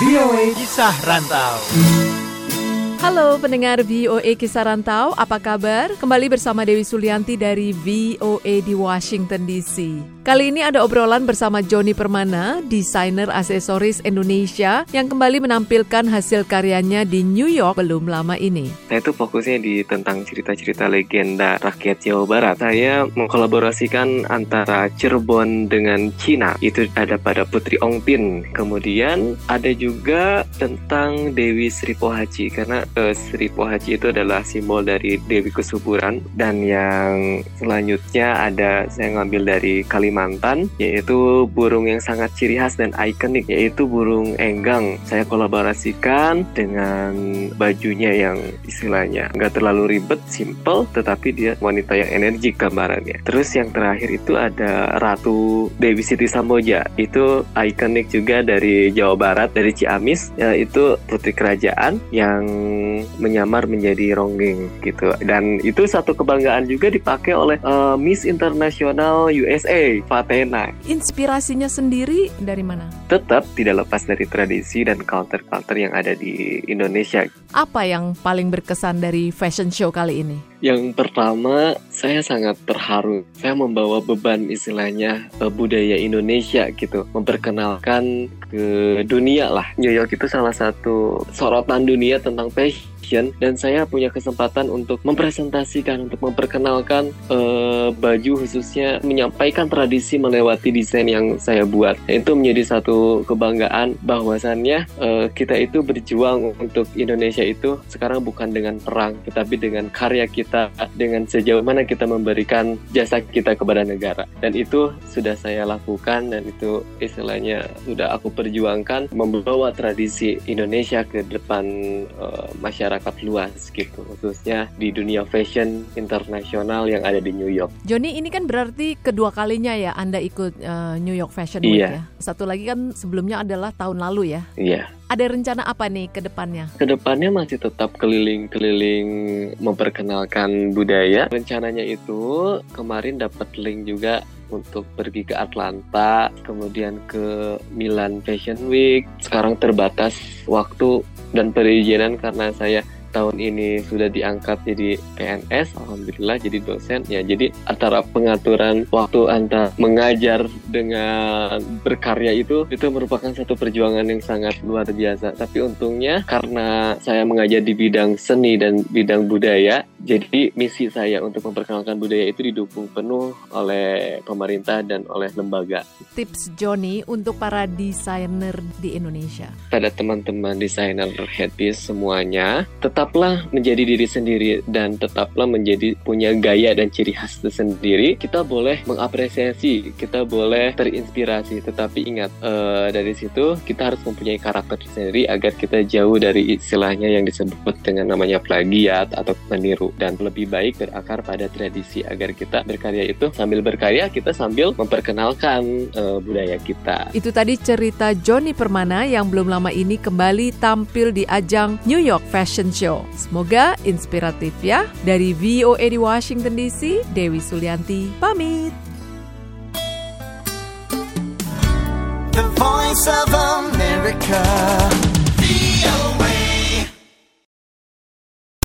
VOA Kisah Rantau. Halo pendengar VOA Kisah Rantau, apa kabar? Kembali bersama Dewi Sulianti dari VOA di Washington DC. Kali ini ada obrolan bersama Joni Permana, desainer aksesoris Indonesia yang kembali menampilkan hasil karyanya di New York belum lama ini. Saya itu fokusnya di tentang cerita-cerita legenda rakyat Jawa Barat. Saya mengkolaborasikan antara Cirebon dengan Cina. Itu ada pada Putri Ongpin. Kemudian ada juga tentang Dewi Sri Pohaci karena uh, Sri Pohaci itu adalah simbol dari Dewi Kesuburan dan yang selanjutnya ada saya ngambil dari Kalimantan Kalimantan yaitu burung yang sangat ciri khas dan ikonik yaitu burung enggang. Saya kolaborasikan dengan bajunya yang istilahnya nggak terlalu ribet, simple, tetapi dia wanita yang energik gambarannya. Terus yang terakhir itu ada Ratu Dewi Siti Samboja. Itu ikonik juga dari Jawa Barat, dari Ciamis, yaitu putri kerajaan yang menyamar menjadi ronggeng gitu. Dan itu satu kebanggaan juga dipakai oleh uh, Miss Internasional USA Fatena. Inspirasinya sendiri dari mana? Tetap tidak lepas dari tradisi dan culture-culture yang ada di Indonesia. Apa yang paling berkesan dari fashion show kali ini? Yang pertama, saya sangat terharu. Saya membawa beban istilahnya uh, budaya Indonesia gitu, memperkenalkan ke dunia lah. New York itu salah satu sorotan dunia tentang fashion dan saya punya kesempatan untuk mempresentasikan, untuk memperkenalkan uh, baju khususnya menyampaikan tradisi melewati desain yang saya buat. Itu menjadi satu kebanggaan bahwasannya uh, kita itu berjuang untuk Indonesia itu sekarang bukan dengan perang, tetapi dengan karya kita dengan sejauh mana kita memberikan jasa kita kepada negara dan itu sudah saya lakukan dan itu istilahnya sudah aku perjuangkan membawa tradisi Indonesia ke depan uh, masyarakat luas gitu khususnya di dunia fashion internasional yang ada di New York. Joni ini kan berarti kedua kalinya ya Anda ikut uh, New York Fashion Week iya. ya. Satu lagi kan sebelumnya adalah tahun lalu ya. Iya. Ada rencana apa nih ke depannya? Ke depannya masih tetap keliling-keliling memperkenalkan budaya. Rencananya itu kemarin dapat link juga untuk pergi ke Atlanta, kemudian ke Milan Fashion Week. Sekarang terbatas waktu dan perizinan karena saya tahun ini sudah diangkat jadi PNS, alhamdulillah jadi dosen. Ya, jadi antara pengaturan waktu antara mengajar dengan berkarya itu itu merupakan satu perjuangan yang sangat luar biasa. Tapi untungnya karena saya mengajar di bidang seni dan bidang budaya, jadi misi saya untuk memperkenalkan budaya itu didukung penuh oleh pemerintah dan oleh lembaga. Tips Joni untuk para desainer di Indonesia. Pada teman-teman desainer headpiece semuanya, tetap tetaplah menjadi diri sendiri dan tetaplah menjadi punya gaya dan ciri khas tersendiri. Kita boleh mengapresiasi, kita boleh terinspirasi, tetapi ingat uh, dari situ kita harus mempunyai karakter sendiri agar kita jauh dari istilahnya yang disebut dengan namanya plagiat atau meniru dan lebih baik berakar pada tradisi agar kita berkarya itu sambil berkarya kita sambil memperkenalkan uh, budaya kita. Itu tadi cerita Joni Permana yang belum lama ini kembali tampil di ajang New York Fashion Show. Semoga inspiratif ya. Dari VOA di Washington DC, Dewi Sulianti pamit. The Voice of America.